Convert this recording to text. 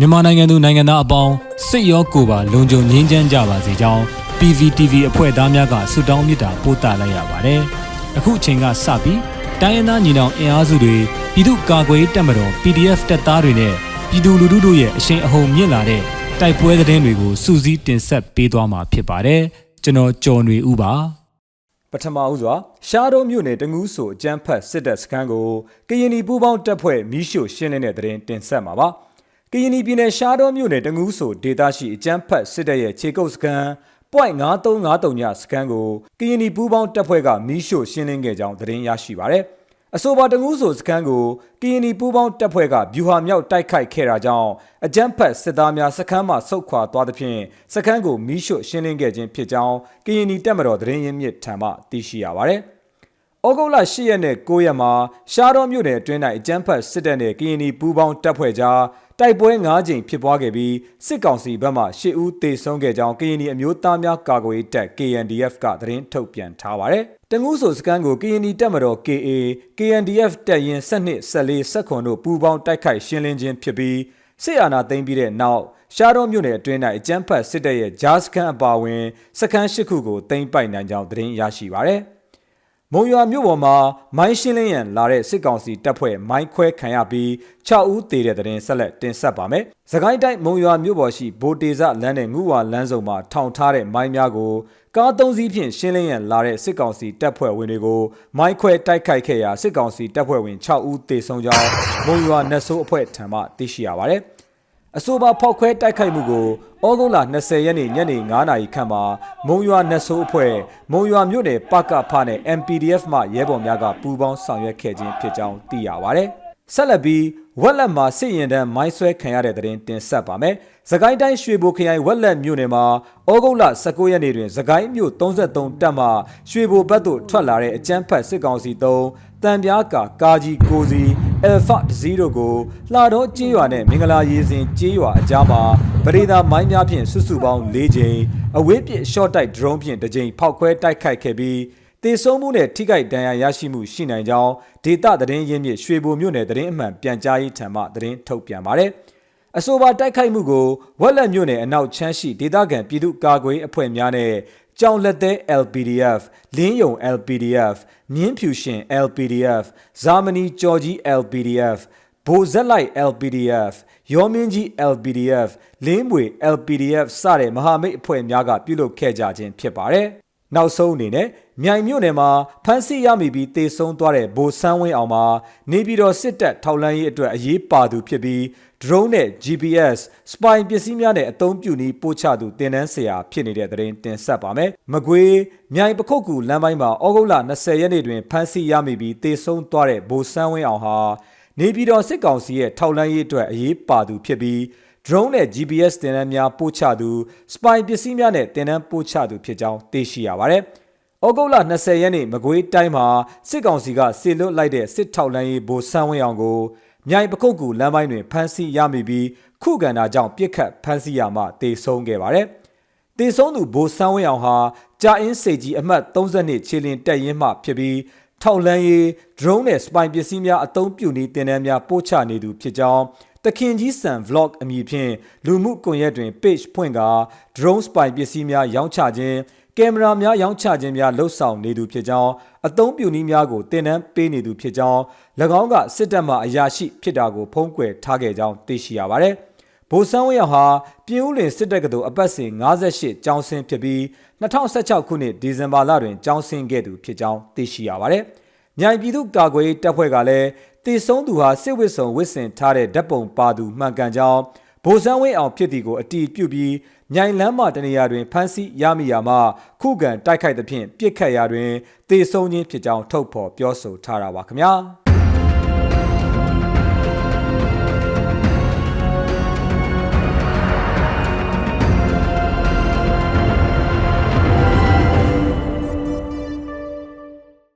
မြန်မာနိုင်ငံသူနိုင်ငံသားအပေါင်းစိတ်ရောကိုယ်ပါလုံခြုံငြိမ်းချမ်းကြပါစေကြောင်း PVTV အဖွဲ့သားများကဆုတောင်းမေတ္တာပို့သလိုက်ရပါတယ်။အခုအချိန်ကစပြီးတိုင်းရင်းသားညီနောင်အင်အားစုတွေပြည်သူ့ကာကွယ်တပ်မတော် PDF တပ်သားတွေနဲ့ပြည်သူလူထုတို့ရဲ့အရှိန်အဟုန်မြင့်လာတဲ့တိုက်ပွဲသတင်းတွေကိုစူးစီးတင်ဆက်ပေးသွားမှာဖြစ်ပါတယ်။ကျွန်တော်ကျော်နေဦးပါ။ပထမဦးစွာရှားတော်မြို့နယ်တငူးဆိုအကြမ်းဖက်စစ်တပ်စခန်းကိုကရင်နီပူးပေါင်းတပ်ဖွဲ့မီးရှို့ရှင်းလင်းတဲ့တဲ့ရင်တင်ဆက်မှာပါ ကရင်နီပြည်နယ်ရှားတော်မြို့နယ်တငူးဆိုဒေသရှိအကြမ်းဖက်စစ်တပ်ရဲ့ခြေကုပ်စခန်း .5353 ညစခန်းကိုကရင်နီပူးပေါင်းတပ်ဖွဲ့ကမီးရှို့ရှင်းလင်းခဲ့ကြောင်းသတင်းရရှိပါရယ်အဆိုပါတငူးဆိုစခန်းကိုကရင်နီပူးပေါင်းတပ်ဖွဲ့ကဗျူဟာမြောက်တိုက်ခိုက်ခဲ့တာကြောင့်အကြမ်းဖက်စစ်သားများစခန်းမှဆုတ်ခွာသွားသဖြင့်စခန်းကိုမီးရှို့ရှင်းလင်းခဲ့ခြင်းဖြစ်ကြောင်းကရင်နီတပ်မတော်သတင်းရင်းမြစ်ထံမှသိရှိရပါရယ်။ ဩဂုတ်လ10ရက်နဲ့9ရက်မှာရှားတော်မြို့နယ်အတွင်း၌အကြမ်းဖက်စစ်တပ်နဲ့ကရင်နီပူးပေါင်းတပ်ဖွဲ့ကြားတိုက်ပွဲ9ကြိမ်ဖြစ်ပွားခဲ့ပြီးစစ်ကောင်စီဘက်မှ10ဦးသေဆုံးခဲ့ကြောင်းကရင်နီအမျိုးသားများကာကွယ်ရေးတပ် KNDF ကသတင်းထုတ်ပြန်ထားပါတယ်။တငူးဆိုစကန်ကို KND တပ်မတော် KA KNDF တပ်ရင်း12 14 19တို့ပူးပေါင်းတိုက်ခိုက်ရှင်းလင်းခြင်းဖြစ်ပြီးစစ်အာဏာသိမ်းပြီးတဲ့နောက်ရှားတော်မြို့နယ်အတွင်း၌အကြမ်းဖက်စစ်တပ်ရဲ့ဂျားစခန်းအပါအဝင်စခန်း၈ခုကိုသိမ်းပိုက်နိုင်ကြောင်းသတင်းရရှိပါရယ်။ မုံရွာမြို့ပေါ်မှာမိုင်းရှင်းလင်းရန်လာတဲ့စစ်ကောင်စီတပ်ဖွဲ့မိုင်းခွဲခံရပြီး6ဦးသေတဲ့တဲ့ရင်ဆက်လက်တင်ဆက်ပါမယ်။သခိုင်းတိုင်းမုံရွာမြို့ပေါ်ရှိဗိုတေဇလမ်းနဲ့ငူဝါလမ်းစုံမှာထောင်ထားတဲ့မိုင်းများကိုကားသုံးစီးဖြင့်ရှင်းလင်းရန်လာတဲ့စစ်ကောင်စီတပ်ဖွဲ့ဝင်တွေကိုမိုင်းခွဲတိုက်ခိုက်ခဲ့ရာစစ်ကောင်စီတပ်ဖွဲ့ဝင်6ဦးသေဆုံးကြောင်းမုံရွာနတ်ဆိုးအဖွဲ့ထံမှသိရှိရပါတယ်။ အဆိုပါဖောက်ခွဲတိုက်ခိုက်မှုကိုဩဂုတ်လ20ရက်နေ့ညနေ9:00နာရီခန့်မှာမုံရွာနတ်ဆိုးအဖွဲ့မုံရွာမြို့နယ်ပကဖနဲ့ MPDF မှရဲဘော်များကပူးပေါင်းဆောင်ရွက်ခဲ့ခြင်းဖြစ်ကြောင်းသိရပါဗျ။ဆက်လက်ပြီးဝက်လက်မှာစစ်ရင်တန်းမိုင်းဆွဲခံရတဲ့တဲ့တင်ဆက်ပါမယ်။သကိုင်းတိုင်းရွှေဘိုခရိုင်ဝက်လက်မြို့နယ်မှာဩဂုတ်လ19ရက်နေ့တွင်သကိုင်းမြို့33တပ်မှရွှေဘိုဘက်သို့ထွက်လာတဲ့အကြမ်းဖက်စစ်ကောင်စီတုံးတံပြားကာကာကြီးကိုစီ အယ်ဖာတစည်းတို့ကိုလှတော်ကျေးရွာနဲ့မင်္ဂလာရေစင်ကျေးရွာအကြားမှာပရိသာမိုင်းများဖြင့်စုစုပေါင်း၄ကြိမ်အဝေးပြစ်ရှော့တိုက်ဒရုန်းဖြင့်တစ်ကြိမ်ဖောက်ခွဲတိုက်ခိုက်ခဲ့ပြီးတေဆုံးမှုနဲ့ထိခိုက်ဒဏ်ရာရရှိမှုရှိနိုင်ကြောင်းဒေတာသတင်းရင်းမြစ်ရွှေဘိုမြို့နယ်သတင်းအမှန်ပြန်ကြားရေးထံမှသတင်းထုတ်ပြန်ပါတယ်။အဆိုပါတိုက်ခိုက်မှုကိုဝက်လက်မြို့နယ်အနောက်ချမ်းရှိဒေသခံပြည်သူ့ကာကွယ်အဖွဲ့များနဲ့ ကြောင်လက်သေး LPDF လင်းယုံ LPDF မြင်းဖြူရှင် LPDF ဇာမနီကြော်ကြီး LPDF ဘိုဇက်လိုက် LPDF ရောမင်းကြီး LPDF လင်းမွေ LPDF စတဲ့မဟာမိတ်အဖွဲ့များကပြုလုပ်ခဲ့ကြခြင်းဖြစ်ပါတယ်။နောက်ဆုံးအနေနဲ့မြိုင်မြို့နယ်မှာဖမ်းဆီးရမိပြီးတေဆုံးသွားတဲ့ဘိုဆန်းဝင်းအောင်မှာနေပြည်တော်စစ်တပ်ထောက်လှမ်းရေးအတွက်အရေးပါသူဖြစ်ပြီး drone နဲ့ GPS spy ပစ္စည်းများနဲ့အသုံးပြုနည်းပို့ချသူတင်နန်းဆရာဖြစ်နေတဲ့တဲ့ရင်တင်ဆက်ပါမယ်။မကွေးမြိုင်ပခုတ်ကူလမ်းပိုင်းမှာဩဂုတ်လ20ရက်နေ့တွင်ဖမ်းဆီးရမိပြီးတေဆုံးသွားတဲ့ဘိုဆန်းဝင်းအောင်ဟာနေပြည်တော်စစ်ကောင်စီရဲ့ထောက်လှမ်းရေးအတွက်အရေးပါသူဖြစ်ပြီး drone နဲ့ GPS တင်နန်းများပို့ချသူ spy ပစ္စည်းများနဲ့တင်နန်းပို့ချသူဖြစ်ကြောင်းသိရှိရပါတယ်။ဩဂုတ်လ20ရက်နေ့မကွေးတိုင်းမှာစစ်ကောင်စီကစေလွတ်လိုက်တဲ့စစ်ထောက်လှမ်းရေးဘိုဆန်းဝင်းအောင်ကို မြိုင်ပကုတ်ကူလမ်းပိုင်းတွင်ဖမ်းဆီးရမိပြီးခုခံတာကြောင့်ပြစ်ခတ်ဖမ်းဆီးရမှတေဆုံးခဲ့ပါတယ်။တေဆုံးသူဘိုဆန်းဝင်းအောင်ဟာကြာအင်းစိတ်ကြီးအမှတ်32ခြေလင်တက်ရင်မှဖြစ်ပြီးထောက်လန်းရေး drone နဲ့ spy ပစ္စည်းများအသုံးပြုနေတင်တဲ့များပို့ချနေသူဖြစ်ကြောင်းတခင်ကြီးစံ vlog အမည်ဖြင့်လူမှုကွန်ရက်တွင် page ဖွင့်ကာ drone spy ပစ္စည်းများရောင်းချခြင်း ကင်မရာများရောင်းချခြင်းများလှုပ်ဆောင်နေသူဖြစ်ကြောင်းအသုံးပြုနည်းများကိုတင်နန်းပေးနေသူဖြစ်ကြောင်း၎င်းကစစ်တပ်မှအရာရှိဖြစ်တာကိုဖုံးကွယ်ထားခဲ့ကြောင်းသိရှိရပါတယ်။ဗိုလ်ဆန်းဝင်းရောက်ဟာပြည်ဦးလင်စစ်တပ်ကတော်အပတ်စဉ်58ကျောင်းဆင်းဖြစ်ပြီး2016ခုနှစ်ဒီဇင်ဘာလတွင်ကျောင်းဆင်းခဲ့သူဖြစ်ကြောင်းသိရှိရပါတယ်။မြိုင်ပြည်သူ့ကာကွယ်ရေးတပ်ဖွဲ့ကလည်းတည်ဆုံးသူဟာစစ်ဝစ်စုံဝစ်စင်ထားတဲ့ဓာတ်ပုံပါသူမှန်ကန်ကြောင်း ဗိုလ်ဆန်းဝင်းအောင်ဖြစ်သည်ကိုအတီးပြုတ်ပြီးမြိုင်လန်းမတနေရာတွင်ဖမ်းဆီးရမိရာမှခုခံတိုက်ခိုက်သဖြင့်ပြစ်ခတ်ရာတွင်တေဆုံးခြင်းဖြစ်ကြောင်းထုတ်ဖော်ပြောဆိုထားတာပါခင်ဗျာ။